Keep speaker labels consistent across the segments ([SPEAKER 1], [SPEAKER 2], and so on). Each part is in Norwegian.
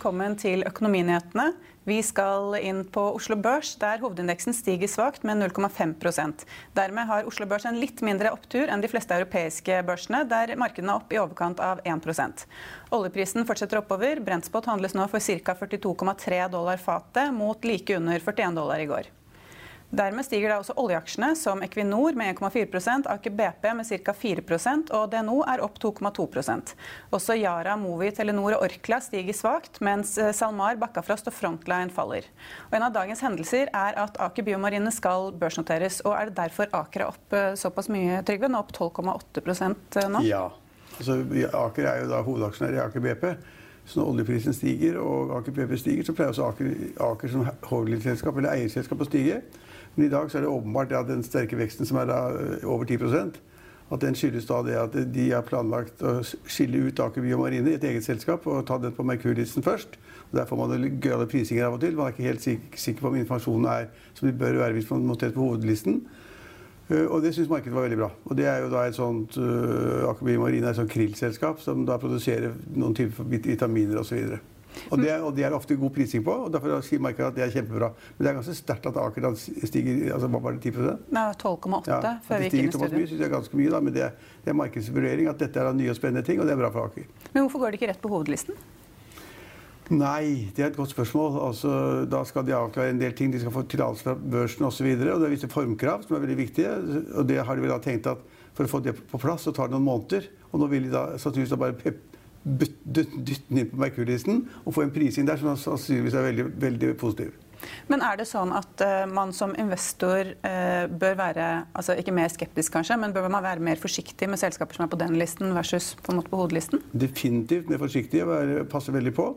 [SPEAKER 1] velkommen til Økonominyhetene. Vi skal inn på Oslo Børs, der hovedindeksen stiger svakt med 0,5% Dermed har Oslo Børs en litt mindre opptur enn de fleste europeiske børsene, der markedene er opp i overkant av 1% Oljeprisen fortsetter oppover. Brentspot handles nå for ca. 42,3 dollar fatet, mot like under 41 dollar i går. Dermed stiger da også oljeaksjene, som Equinor med 1,4% Aker BP med ca. 4% og DNO er opp 2,2% Også Yara, Movi, Telenor og Orkla stiger svakt, mens eh, SalMar, Bakkafrost og Frontline faller. Og en av dagens hendelser er at Aker Biomarine skal børsnoteres. og Er det derfor Aker er opp eh, såpass mye, Trygve? Nå opp 12,8 eh, nå?
[SPEAKER 2] Ja. Altså, Aker er jo da hovedaksjonær i Aker BP. Så når oljeprisen stiger og Aker BP stiger, så pleier også Aker, Aker som holdingselskap eller eierselskap å stige. Men i dag er det åpenbart at den sterke veksten som er eh, over 10% at den skyldes da det at de har planlagt å skille ut Aker Biomarine i et eget selskap og ta den på Merkur-listen først. Og Der får man gøyale prisinger av og til. Man er ikke helt sikker på om informasjonen er som de bør være hvis man noterer på hovedlisten. Eh, og det syns markedet var veldig bra. Og det er jo da et sånt uh, Aker Biomarine er et sånt krillselskap som da produserer noen typer vitaminer osv. Og det, og det er ofte god prising på, og derfor sier markedet at det er kjempebra. Men det er ganske sterkt at Aker stiger altså hva var det, 10
[SPEAKER 1] Nei, 12,8 ja, før vi gikk inn i studio.
[SPEAKER 2] Mye, synes jeg er ganske mye, da, men det det er markedsvurdering at dette er nye og spennende ting, og det er bra for Aker.
[SPEAKER 1] Men hvorfor går det ikke rett på hovedlisten?
[SPEAKER 2] Nei, det er et godt spørsmål. Altså, da skal de avklare en del ting. De skal få tillatelse fra børsen osv. Og, så og det er visse formkrav som er veldig viktige. Og det har de vel da tenkt at for å få det på plass, så tar det noen måneder. Og nå vil de da sannsynligvis bare dytte den inn på Merkur-listen og få en prising der som sannsynligvis er veldig, veldig positiv.
[SPEAKER 1] Men er det sånn at uh, man som investor uh, bør være altså ikke mer skeptisk, kanskje, men bør man være mer forsiktig med selskaper som er på den listen versus på, en måte på hovedlisten?
[SPEAKER 2] Definitivt mer forsiktig og passe veldig på.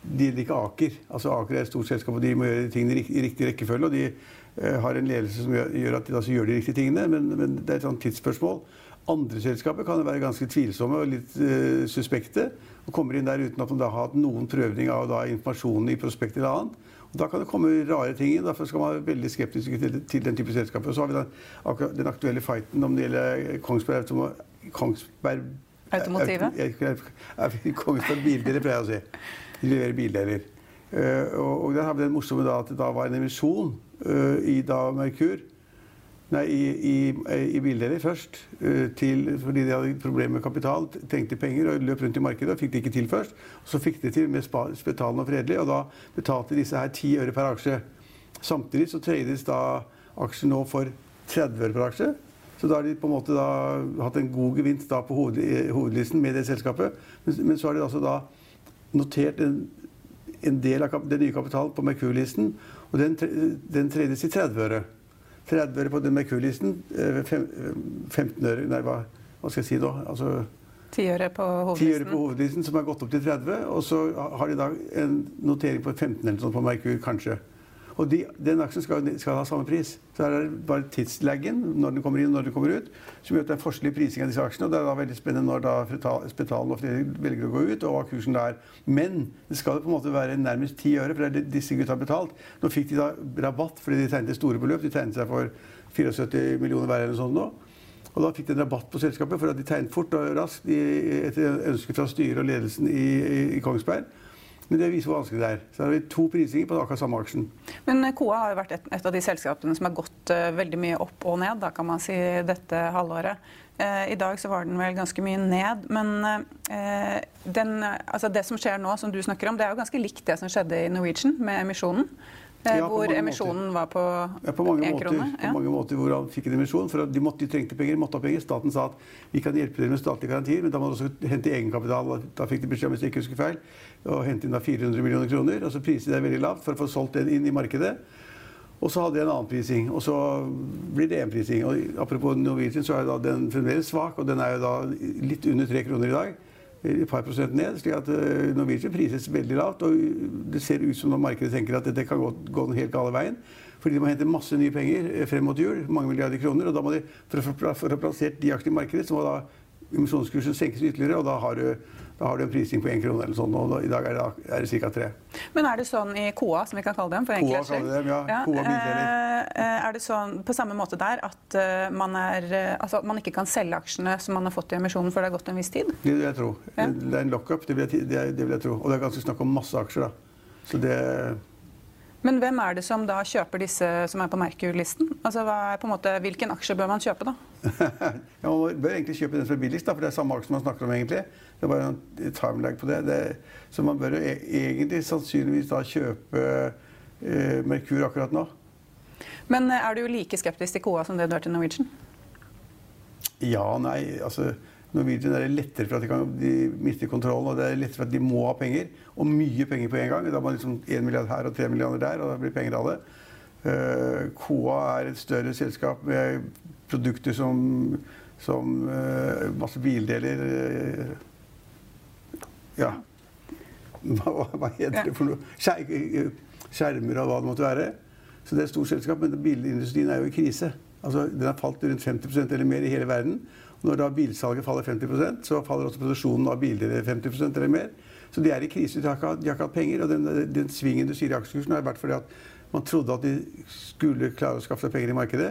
[SPEAKER 2] De liker ikke Aker. Altså Aker er et stort selskap, og de må gjøre tingene i riktig rekkefølge. og de uh, har en ledelse som gjør, gjør at de altså gjør de riktige tingene, men, men det er et sånt tidsspørsmål. Andre selskaper kan være ganske tvilsomme og litt uh, suspekte. og Kommer inn der uten at man har hatt noen prøvning av da, informasjonen i prospektet eller annet. Og Da kan det komme rare ting inn. Derfor skal man være veldig skeptisk til, til den type selskaper. Og så har vi den, den aktuelle fighten om det gjelder Kongsberg, Kongsberg
[SPEAKER 1] Automotivet?
[SPEAKER 2] Kongsberg Bildeler, pleier jeg å si. De leverer bildeler. Uh, og, og der har vi den morsomme da, at det da var en emisjon uh, i da Merkur Nei, i, i, i bildeler først. Eh, til, fordi de hadde problemer med kapital, trengte penger og løp rundt i markedet. og Fikk det ikke til først. Så fikk de til med Spetalen og Fredelig, og da betalte disse her 10 øre per aksje. Samtidig så trades da aksjen nå for 30 øre per aksje. Så da har de på en måte hatt en god gevinst på hoved, hovedlisten med det selskapet. Men, så har de altså da notert en, en del av den nye kapitalen på Merkur-listen, og den, den trades i 30 øre. 30 øre på den Merkur-listen. 15 øre Nei, hva, hva, skal jeg si nå? Altså,
[SPEAKER 1] 10 øre på hovedlisten.
[SPEAKER 2] 10 øre på hovedlisten, som har gått opp til 30. Og så har de da en notering på 15 eller sånn på Merkur, kanskje. Og de, den aksjen skal, skal, ha samme pris. Så er det bare tidslaggen når den kommer inn og når den kommer ut, som gjør at det er forskjellig prising av disse aksjene. og Det er da veldig spennende når da Spetalen og flere velger å gå ut, og hva kursen da er. Men det skal på en måte være nærmest ti øre, for det er det disse gutta har betalt. Nå fikk de da rabatt fordi de tegnet store beløp. De tegnet seg for 74 millioner hver eller noe sånt nå. Og da fikk de en rabatt på selskapet for at de tegnet fort og raskt etter ønske fra styret og ledelsen i, i Kongsberg. Men det viser hvor vanskelig det er. Så har vi to prisinger på akkurat samme aksjen.
[SPEAKER 1] Men KOA har jo vært et, et, av de selskapene som har gått uh, veldig mye opp og ned, da kan man si, dette halvåret. Uh, I dag så var den vel ganske mye ned. Men den, altså det som skjer nå, som du snakker om, det er jo ganske likt det som skjedde i Norwegian med emisjonen. Eh, ja, hvor emisjonen måter. var på,
[SPEAKER 2] ja, på måter, krone. Ja. på mange måter hvor han fikk en emisjon. For de, måtte, de trengte penger, måtte ha penger. Staten sa at vi kan hjelpe dere med statlige garantier, men da må dere også hente egenkapital. Da fikk de beskjed om hvis jeg ikke husker feil, å hente inn da 400 millioner kroner. Og så priset det veldig lavt for å få solgt den inn i markedet. Og så hadde de en annen prising. Og så blir det én prising. Og apropos Norwegian, så er den fremdeles svak, og den er jo da litt under tre kroner i dag et par prosent ned. slik at eh, Norwegian prises veldig lavt. og Det ser ut som når markedet tenker at dette kan gå, gå den helt gale veien. Fordi de må hente masse nye penger eh, frem mot jul, mange milliarder kroner. og da må de, For å få plassert de aksjene i markedet, så må da emisjonskursen senkes ytterligere, og da har du, da har du en prising på én krone eller sånn, og da, i dag er det, er det ca. tre.
[SPEAKER 1] Men er det sånn i KOA, som vi kan kalle dem? for
[SPEAKER 2] KOA kaller dem, ja. ja KOA
[SPEAKER 1] bildeler. Eh, er det sånn på samme måte der at uh, man, er, altså, man ikke kan selge aksjene som man har fått i emisjonen før det har gått en viss tid?
[SPEAKER 2] Det vil jeg tro. Ja. Det er en lockup, det, det, det, vil jeg tro. Og det er ganske snakk om masse aksjer, da. Så det
[SPEAKER 1] men hvem er det som da kjøper disse som er på Merkur-listen? Altså, hvilken aksje bør man kjøpe, da?
[SPEAKER 2] ja, man bør egentlig kjøpe den som er billigst, da, for det er samme aksje man snakker om. egentlig. Det er bare en timelag på det. det. Så man bør jo egentlig sannsynligvis da kjøpe eh, Merkur akkurat nå.
[SPEAKER 1] Men eh, er du like skeptisk til KOA som det du er til Norwegian?
[SPEAKER 2] Ja, nei, altså Norwegian er det lettere for at de, kan, de mister kontrollen, og det er lettere for at de må ha penger. Og mye penger på en gang. Da har man liksom 1 milliard her og 3 milliarder der, og da blir penger av det. Uh, KOA er et større selskap med produkter som, som uh, masse bildeler uh, Ja. Hva, hva, heter det for noe? Skjermer og hva det måtte være. Så det er et stort selskap, men bilindustrien er jo i krise. Altså, den har falt rundt 50% eller mer i hele verden. Når da bilsalget faller 50% så faller også produksjonen av biler 50% eller mer. Så de er i krise. De har ikke, de har ikke hatt penger. Og den, den, svingen du sier i aksjekursen, har vært fordi at man trodde at de skulle klare å skaffe seg penger i markedet.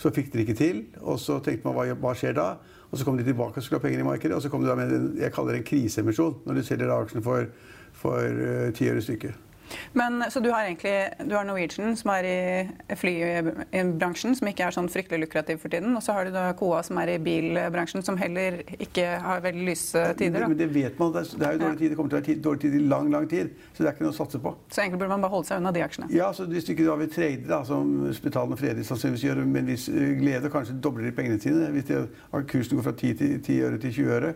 [SPEAKER 2] Så fikk de det ikke til. Og så tenkte man hva, hva skjer da? Og så kom de tilbake og skulle ha penger i markedet. Og så kom de da med en, jeg kaller det en kriseemisjon, når du selger aksjene for, for uh, 10 øre stykket.
[SPEAKER 1] Men, så du har egentlig du har Norwegian, som er i flybransjen, som ikke er sånn fryktelig lukrativ for tiden. Og så har du da KOA, som er i bilbransjen, som heller ikke har veldig lyse tider.
[SPEAKER 2] Da. Men det vet man. Det er jo dårlig tid. Det kommer til å være dårlig tid i lang, lang tid. Så det er ikke noe å satse på.
[SPEAKER 1] Så egentlig burde man bare holde seg unna de aksjene?
[SPEAKER 2] Ja, så hvis du ikke har vil trade, da, som Spetalen og Fredrik sannsynligvis gjør med en viss eh, glede, kanskje dobler de pengene sine hvis de, kursen går fra 10, til, 10 øre til 20 øre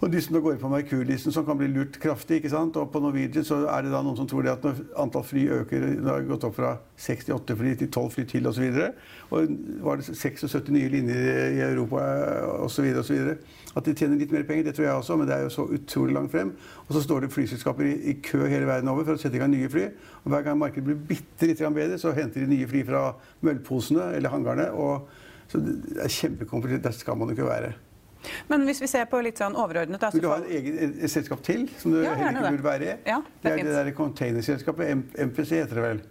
[SPEAKER 2] og de som da går på Merkur-listen, som kan bli lurt kraftig. ikke sant? Og på Norwegian så er det da noen som tror det at når antall fly øker Det har gått opp fra 68 fly til 12 fly til osv. Og, så og var det 76 nye linjer i Europa osv. osv. At de tjener litt mer penger, det tror jeg også, men det er jo så utrolig langt frem. Og så står det flyselskaper i, i kø hele verden over for å sette i gang nye fly. Og hver gang markedet blir bitte litt bedre, så henter de nye fly fra møllposene eller hangarene. og så det er kjempekomplisert. Der skal man jo ikke være.
[SPEAKER 1] Men hvis vi ser på litt sånn overordnet da,
[SPEAKER 2] Vil du ha en egen, et selskap til som du
[SPEAKER 1] ja,
[SPEAKER 2] heller ikke burde være i?
[SPEAKER 1] Ja,
[SPEAKER 2] det, er det der containerselskapet, MPC heter det vel.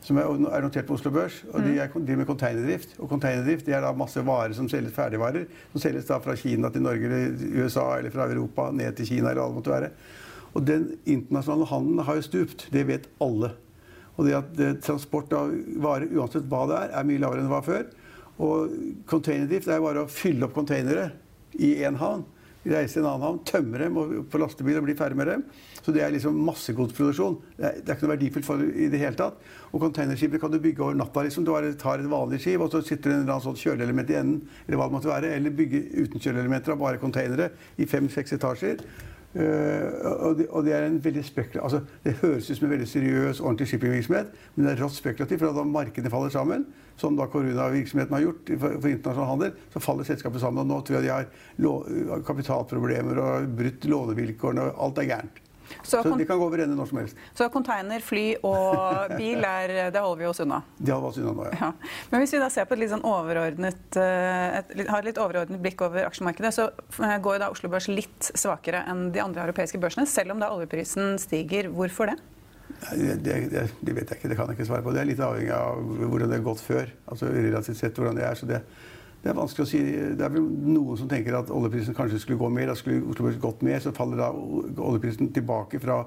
[SPEAKER 2] Som er notert på Oslo Børs. og De mm. driver med containerdrift. Og containerdrift det er da masse varer som selges ferdigvarer. Som selges da fra Kina til Norge eller USA eller fra Europa ned til Kina eller hva det måtte være. Og den internasjonale handelen har jo stupt. Det vet alle. Og det at det, transport av varer, uansett hva det er, er mye lavere enn det var før. Og containerdrift er jo bare å fylle opp containere i én havn. Reise til en annen havn, tømme dem på lastebil og bli ferdig med dem. Så det er liksom massegodsproduksjon. Det er, det er ikke noe verdifullt for i det hele tatt. Og containerskipet kan du bygge over natta. liksom. Du tar et vanlig skip, og så sitter det en eller annen sånn kjøleelement i enden. Eller hva det måtte være. Eller bygge uten kjøleelementer av bare containere i fem-seks etasjer. Uh, og, det, og, det, veldig altså, det høres ut som en veldig seriøs, ordentlig shippingvirksomhet, men det er rått spekulativt. For da markedene faller sammen, som da koronavirksomheten har gjort for, for, internasjonal handel, så faller selskapet sammen. Og nå tror jeg de har kapitalproblemer og brutt lånevilkårene, og alt er gærent. Så, så de kan gå over ende når som helst.
[SPEAKER 1] Så container, fly og bil, er, det holder vi oss unna?
[SPEAKER 2] Det holder oss unna nå, ja.
[SPEAKER 1] ja. Men hvis vi da ser på et litt sånn overordnet, eh, et, har et litt overordnet blikk over aksjemarkedet, så eh, går da Oslo Børs litt svakere enn de andre europeiske børsene, selv om da oljeprisen stiger. Hvorfor det?
[SPEAKER 2] Det, det, det, vet jeg ikke. Det kan jeg ikke svare på. Det er litt avhengig av hvordan det har gått før. Altså relativt sett hvordan det er. Så det, det er vanskelig å si. Det er vel noen som tenker at oljeprisen kanskje skulle gå mer. Da skulle Oslo Børs gått mer, så faller da oljeprisen tilbake fra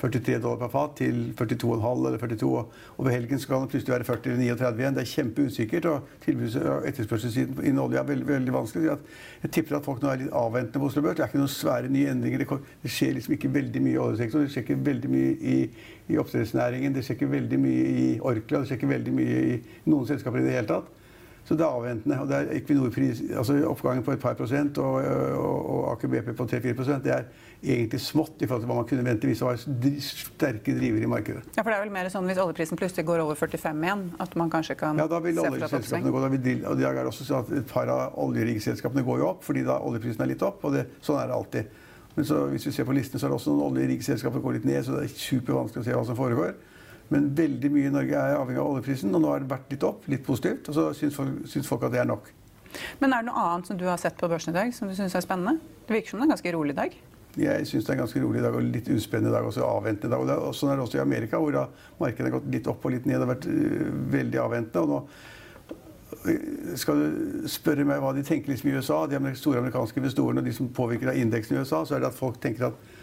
[SPEAKER 2] 43 dollar per fat til 42,5 eller 42. Og Over helgen skal den plutselig være 40 eller 39 igjen. Det er kjempeusikkert. Og tilbuds- og etterspørselssiden innen olje er veldig, veldig vanskelig. Jeg tipper at folk nå er litt avventende på Oslo Børs. Det er ikke noen svære nye endringer. Det, skjer liksom ikke veldig mye i oljesektoren. Det skjer ikke veldig mye i, i oppdrettsnæringen. Det skjer ikke veldig mye i Orkla. Det skjer ikke veldig mye i noen selskaper i det hele tatt. Så det er avventende. og det er Equinor-pris, altså Oppgangen på et par prosent og, og, og Aker BP på 3-4% det er egentlig smått i forhold til hva man kunne vente hvis det var sterke driver i markedet.
[SPEAKER 1] Ja, for det er vel mer sånn Hvis oljeprisen plutselig går over 45 igjen, at man kanskje kan
[SPEAKER 2] Ja, da vil oljeselskapene gå. Da vil, og det er også sånn at Et par av oljeriggselskapene går jo opp fordi da oljeprisen er litt opp. og det, Sånn er det alltid. Men så, hvis vi ser på listene, så er det også noen oljeriggselskaper som går litt ned. Så det er supervanskelig å se hva som foregår. Men veldig mye i Norge er avhengig av oljeprisen, og nå har det vært litt opp, litt positivt. Og så syns folk, syns folk at det er nok.
[SPEAKER 1] Men er det noe annet som du har sett på børsen i dag som du syns er spennende? Det virker som det er en ganske rolig dag?
[SPEAKER 2] Jeg syns det er en ganske rolig dag og litt uspennende dag. Også avventende dag. Og, det, er, sånn er det også i Amerika, hvor markedet har gått litt opp og litt ned. Det har vært uh, veldig avventende. og nå skal du spørre meg hva de tenker liksom i USA, de store amerikanske investorene og de som påvirker av indeksen i USA, så er det at folk tenker at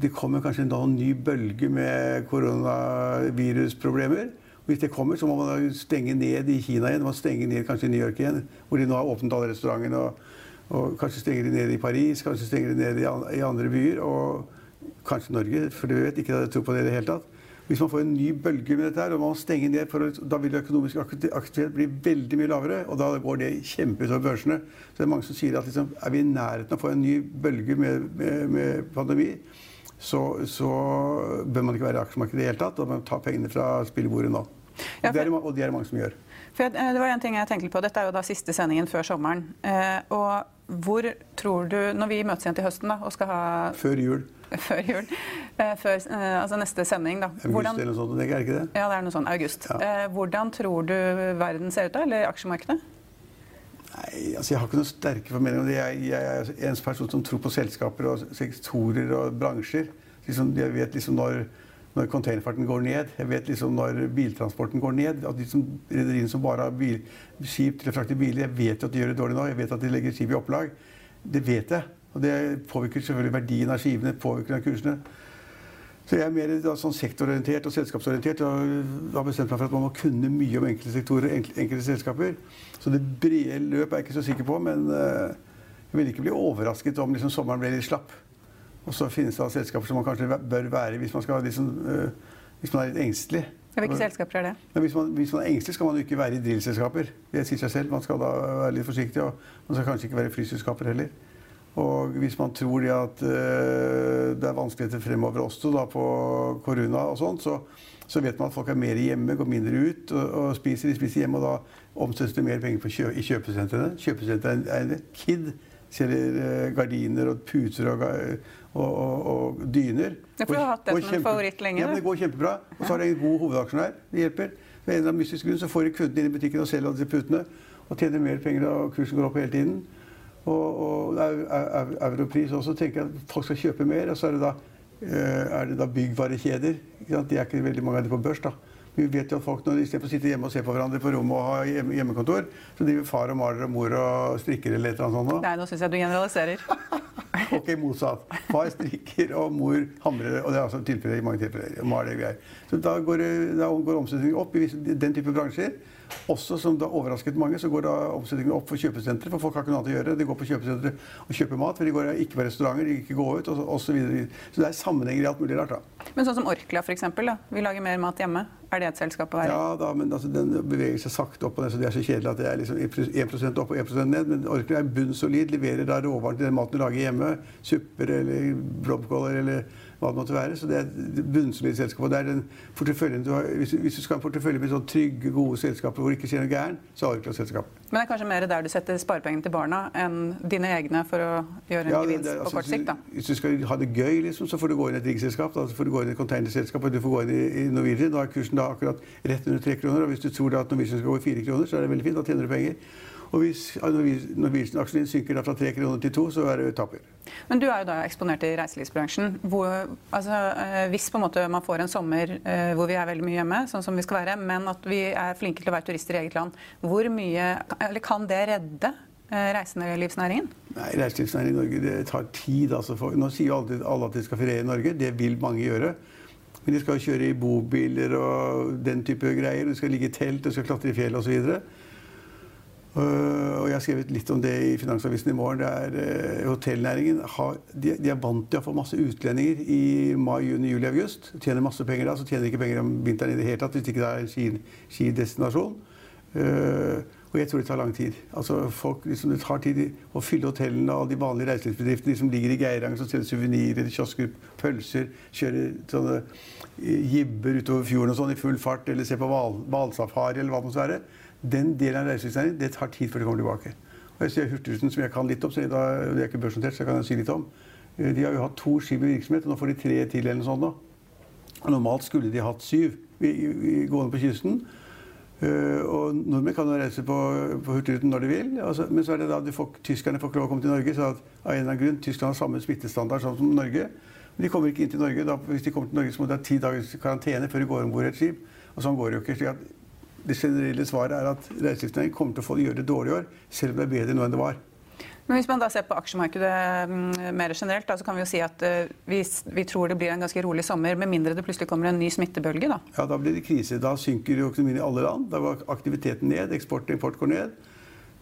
[SPEAKER 2] det kommer kanskje en ny bølge med koronavirusproblemer. Hvis det kommer, så må man stenge ned i Kina igjen. Man stenger ned kanskje i New York igjen, hvor de nå har åpnet alle restaurantene. Og, og, kanskje stenger de ned i Paris, kanskje stenger de ned i, i andre byer. Og kanskje Norge, for du vet ikke at jeg tror på det i det hele tatt. Hvis man får en ny bølge med dette, her, og man stenger ned, for, da vil økonomisk aktivitet bli veldig mye lavere. Og da går det kjempeutover over børsene. Så det er mange som sier at liksom, er vi i nærheten av å få en ny bølge med, med, med pandemi, så, så, bør man ikke være i aksjemarkedet i det hele tatt. Da må man ta pengene fra spillebordet nå. Ja, for, det er, og det er det mange som gjør.
[SPEAKER 1] For eh, det var en ting jeg tenkte på. Dette er jo da siste sendingen før sommeren. Eh, og hvor tror du, når vi møtes igjen til høsten da, og skal ha
[SPEAKER 2] Før jul.
[SPEAKER 1] Før jul. Eh, før, eh, altså neste sending, da.
[SPEAKER 2] Hvordan, august eller noe sånt, er ikke det?
[SPEAKER 1] Ja, det er noe sånt. august. Ja. Eh, hvordan tror du verden ser ut da, eller aksjemarkedet?
[SPEAKER 2] Nei, altså Jeg har ikke noen sterke formeninger. om Jeg, jeg er en person som tror på selskaper og sektorer og bransjer. Liksom, jeg vet liksom når, når containerfarten går ned. Jeg vet liksom når biltransporten går ned. At de som, rederiene som bare har bil, skip til å frakte biler, jeg vet jo at de gjør det dårlig nå. Jeg vet at de legger skip i opplag. Det vet jeg. Og det påvirker selvfølgelig verdien av skivene, påvirker av kursene. Så jeg er mer da, sånn sektororientert og selskapsorientert. og har bestemt meg for at man må kunne mye om enkelte sektorer, enkelte selskaper. Så det brede løp er jeg ikke så sikker på, men uh, jeg vil ikke bli overrasket om liksom, sommeren ble litt slapp. Og så finnes det selskaper som man kanskje bør være hvis man, skal, liksom, hvis man er litt engstelig.
[SPEAKER 1] Hvilke selskaper er det?
[SPEAKER 2] Ja, hvis, man, hvis, man, er engstelig, skal man jo ikke være i drillselskaper. Det sier seg selv. Man skal da være litt forsiktig, og man skal kanskje ikke være i flyselskaper heller. Og hvis man tror at uh, det er vanskeligheter fremover også da, på korona og sånt, så, så, vet man at folk er mer hjemme, går mindre ut og, og spiser. De spiser hjemme, og da omsettes det mer penger kjø, i kjøpesentrene. Kjøpesentrene er en kid. Selger uh, gardiner og puter og, og, og dyner.
[SPEAKER 1] Ja, for du har hatt det som en favoritt lenge?
[SPEAKER 2] Ja, men det går kjempebra. Og så har de en god hovedaksjonær. Det hjelper. Ved en eller annen mystisk grunn så får de kunden inn i butikken og selger disse putene. Og tjener mer penger, og kursen går opp hele tiden og, og europris også. tenker jeg at folk skal kjøpe mer. Og så er det da, eh, er det da byggvarekjeder. De er ikke veldig mange av dem på børs. da. Vi vet jo at folk når Istedenfor å sitte hjemme og se på hverandre på rommet og ha hjemmekontor, så driver far og maler og mor og strikker eller et eller annet sånt.
[SPEAKER 1] Nei, nå syns jeg du generaliserer.
[SPEAKER 2] ok, motsatt. Far strikker og mor hamrer. Og det er altså tilfeller i mange tilfeller. Maler greier. Så da går, da går omsetningen opp i den type bransjer. Også som det har overrasket mange, så går da omsetningen opp for kjøpesentre. For folk har ikke noe annet å gjøre. De går på kjøpesentre og kjøper mat. For de går ikke på restauranter, de ikke gå ut osv. Så, så, så det er sammenhenger i alt mulig rart. da.
[SPEAKER 1] Men sånn som Orkla f.eks. Vi lager mer mat hjemme. Er det et selskap å være
[SPEAKER 2] Ja da, men altså, den beveger seg sakte opp. Og så det er så kjedelig at det er liksom 1% opp og 1% ned. Men Orkla er bunnsolid. Leverer da råvaren til den maten du lager hjemme. Supper eller blomkåler eller hva det måtte være. Så det er et bunnsolid selskap. Og det er den porteføljen du har, hvis, hvis, du skal ha en portefølje med sånn trygge, gode selskaper hvor det ikke skjer noe gærent, så har du ikke noe selskap.
[SPEAKER 1] Men det er kanskje mer der du setter sparepengene til barna enn dine egne for å gjøre en ja, gevinst altså, på kort sikt? da?
[SPEAKER 2] Hvis du skal ha det gøy, liksom, så får du gå inn i et riggselskap. Så får du gå inn i et containerselskap, og du får gå inn i, i Norwegian. Da er kursen da akkurat rett under tre kroner. Og hvis du tror da at Norwegian skal gå i fire kroner, så er det veldig fint. Da tjener du penger. Og hvis Norwegian-aksjen synker fra tre kroner til to, så er det taper.
[SPEAKER 1] Men du er jo da eksponert i reiselivsbransjen. Hvor, altså, eh, hvis måte man får en sommer eh, hvor vi er veldig mye hjemme, sånn som vi skal være, men at vi er flinke til å være turister i eget land, hvor mye, eller kan det redde eh, reiselivsnæringen?
[SPEAKER 2] Nei, reiselivsnæringen i Norge det tar tid. Altså for, nå sier jo alltid alle at de skal feriere i Norge. Det vil mange gjøre. Men de skal kjøre i bobiler og den type greier. De skal ligge i telt, de skal klatre i fjell osv. Uh, og Jeg har skrevet litt om det i Finansavisen i morgen. er uh, Hotellnæringen har, de, de, er vant til å få masse utlendinger i mai, juni, juli, august. Tjener masse penger da, så tjener de ikke penger om vinteren i det hele tatt hvis ikke det er en skidestinasjon. Uh, og jeg tror det tar lang tid. Altså folk, liksom, Det tar tid å fylle hotellene og de vanlige reiselivsbedriftene som ligger i Geiranger, som selger suvenirer, kiosker, pølser, kjører sånne jibber utover fjorden og sånn i full fart, eller ser på hvalsafari eller hva det måtte være den delen av reiselivsnæringen det tar tid før det kommer tilbake. Og jeg ser Hurtigruten, som jeg kan litt om, så det er ikke børsnotert, så jeg kan si litt om. Eh, de har jo hatt to skip i virksomhet, og nå får de tre til eller noe sånt. da. Normalt skulle de hatt syv gående på kysten. Uh, og nordmenn kan jo reise på, på Hurtigruten når de vil. Altså, men så er det da de får, tyskerne får ikke lov å komme til Norge. så at, av en eller annen grunn, Tyskland har samme smittestandard som Norge. Men de kommer ikke inn til Norge. Da, hvis de kommer til Norge, så må de ha ti dagers karantene før de går om bord i et skip. Og sånn går det jo ikke. Det generelle svaret er at reiselivsnæringen kommer til å få gjøre det dårlig i år, selv om det er bedre nå enn det var.
[SPEAKER 1] Men hvis man da ser på aksjemarkedet mm, mer generelt, da, så kan vi jo si at uh, vi, vi, tror det blir en ganske rolig sommer, med mindre det plutselig kommer en ny smittebølge? Da
[SPEAKER 2] Ja, da blir det krise. Da synker økonomien i alle land. Da går aktiviteten ned, eksport og import går ned.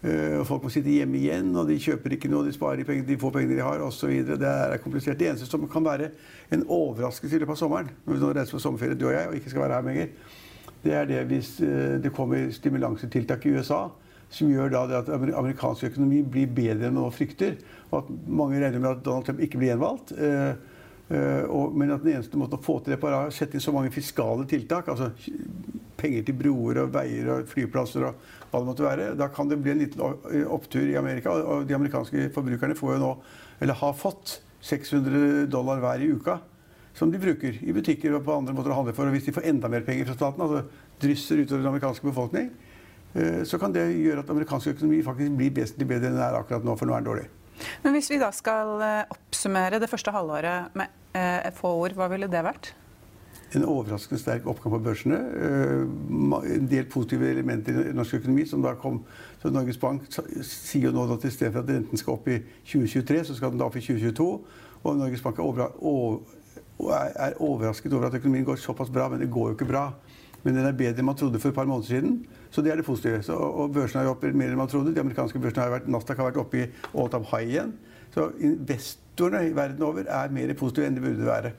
[SPEAKER 2] Uh, folk må sitte hjemme igjen, og de kjøper ikke noe, de sparer penger, de få pengene de har osv. Det er komplisert. Det eneste som kan være en overraskelse i løpet av sommeren, når vi nå reiser på sommerferie, du og jeg, og ikke skal være her lenger, det er det hvis uh, det kommer stimulansetiltak i USA som gjør at amerikansk økonomi blir bedre enn man frykter. Og at mange regner med at Donald Trump ikke blir gjenvalgt. Uh, uh, men at den eneste måten å få til det på er å sette inn så mange fiskale tiltak. altså Penger til broer og veier og flyplasser og hva det måtte være. Da kan det bli en liten opptur i Amerika. Og de amerikanske forbrukerne får jo nå, eller har fått, 600 dollar hver i uka. Som de bruker i butikker og på andre måter å handle for. Og hvis de får enda mer penger fra staten, altså drysser utover den amerikanske befolkning, Eh, så kan det gjøre at amerikansk økonomi faktisk blir vesentlig bedre enn den er akkurat nå, for nå er den dårlig.
[SPEAKER 1] Men hvis vi da skal eh, oppsummere det første halvåret med eh, få ord, hva ville det vært?
[SPEAKER 2] En overraskende sterk oppgang på børsene. En del positive elementer i norsk økonomi. som da kom, så Norges Bank sier jo nå at i stedet for at renten skal opp i 2023, så skal den da opp i 2022. Og Norges Bank er, overrasket over at økonomien går såpass bra, men det går jo ikke bra. Men den er bedre enn man trodde for et par måneder siden. Så det er det positive. Så, og børsene er jo oppe mer enn man trodde. De amerikanske børsene har vært, Nasdaq har vært oppe i all time high igjen. Så investorene i verden over er mer positive enn de burde være.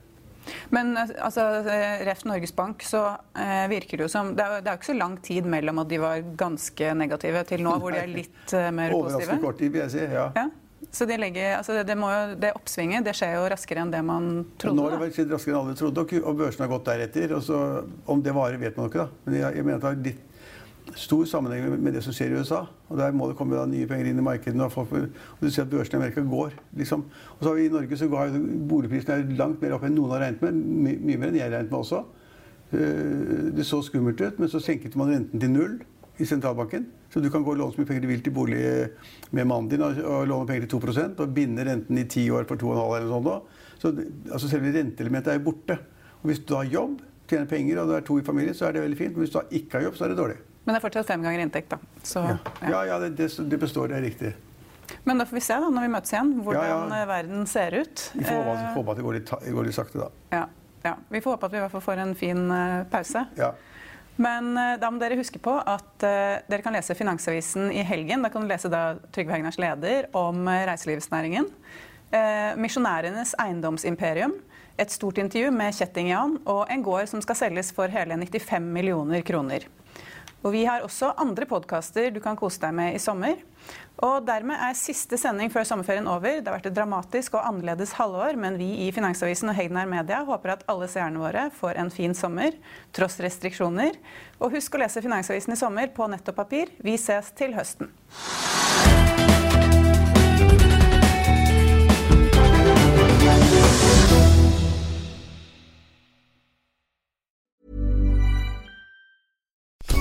[SPEAKER 1] Men altså, ref Norges Bank, så eh, virker det jo som det er, det er jo ikke så lang tid mellom at de var ganske negative, til nå hvor de er litt eh, mer positive.
[SPEAKER 2] Overraskende kort tid, vil jeg si. ja. ja.
[SPEAKER 1] Så det, legger, altså det, jo, det, oppsvinget det skjer jo raskere enn det man trodde?
[SPEAKER 2] Nå har det skjedd raskere enn alle trodde, og børsen har gått deretter. Og så, om det varer, vet man ikke. da. Men jeg, jeg mener at det har litt stor sammenheng med det som skjer i USA. Og Der må det komme da, nye penger inn i markedene. Og, folk, og du ser at børsen i Amerika går. liksom. Og så har vi I Norge så går boligprisene langt mer opp enn noen har regnet med. My, mye mer enn jeg regnet med også. Eh, det så skummelt ut, men så senket man renten til null i sentralbanken. Så du kan gå og låne så mye penger du vil til bolig med mannen din og, og låne penger til 2% og binde renten i ti år for 2,5 eller noe sånt. Så altså selve renteelementet er jo borte. Og hvis du har jobb, tjener penger og du er to i familie, så er det veldig fint. Men hvis du ikke har jobb, så er det dårlig.
[SPEAKER 1] Men det er fortsatt fem ganger inntekt, da. Så,
[SPEAKER 2] ja, ja, ja det, det, det, består. Det er riktig.
[SPEAKER 1] Men da får vi se da, når vi møtes igjen, hvordan ja, ja. verden ser ut.
[SPEAKER 2] Vi får håpe, at det går litt, går litt sakte, da.
[SPEAKER 1] Ja, ja, Vi får håpe at vi i hvert fall får en fin uh, pause. Ja. Men eh, da må dere huske på at uh, dere kan lese Finansavisen i helgen. Da kan du lese da Trygve Hegnars leder om uh, reiselivsnæringen. Misjonærenes eiendomsimperium. Et stort intervju med Kjetting Jan og en gård som skal selges for hele 95 millioner kroner. Og vi har også andre podkaster du kan kose deg med i sommer. Og dermed er siste sending før sommerferien over. Det har vært et dramatisk og annerledes halvår, men vi i Finansavisen og Hegnar Media håper at alle seerne våre får en fin sommer, tross restriksjoner. Og husk å lese Finansavisen i sommer på nett og papir. Vi ses til høsten.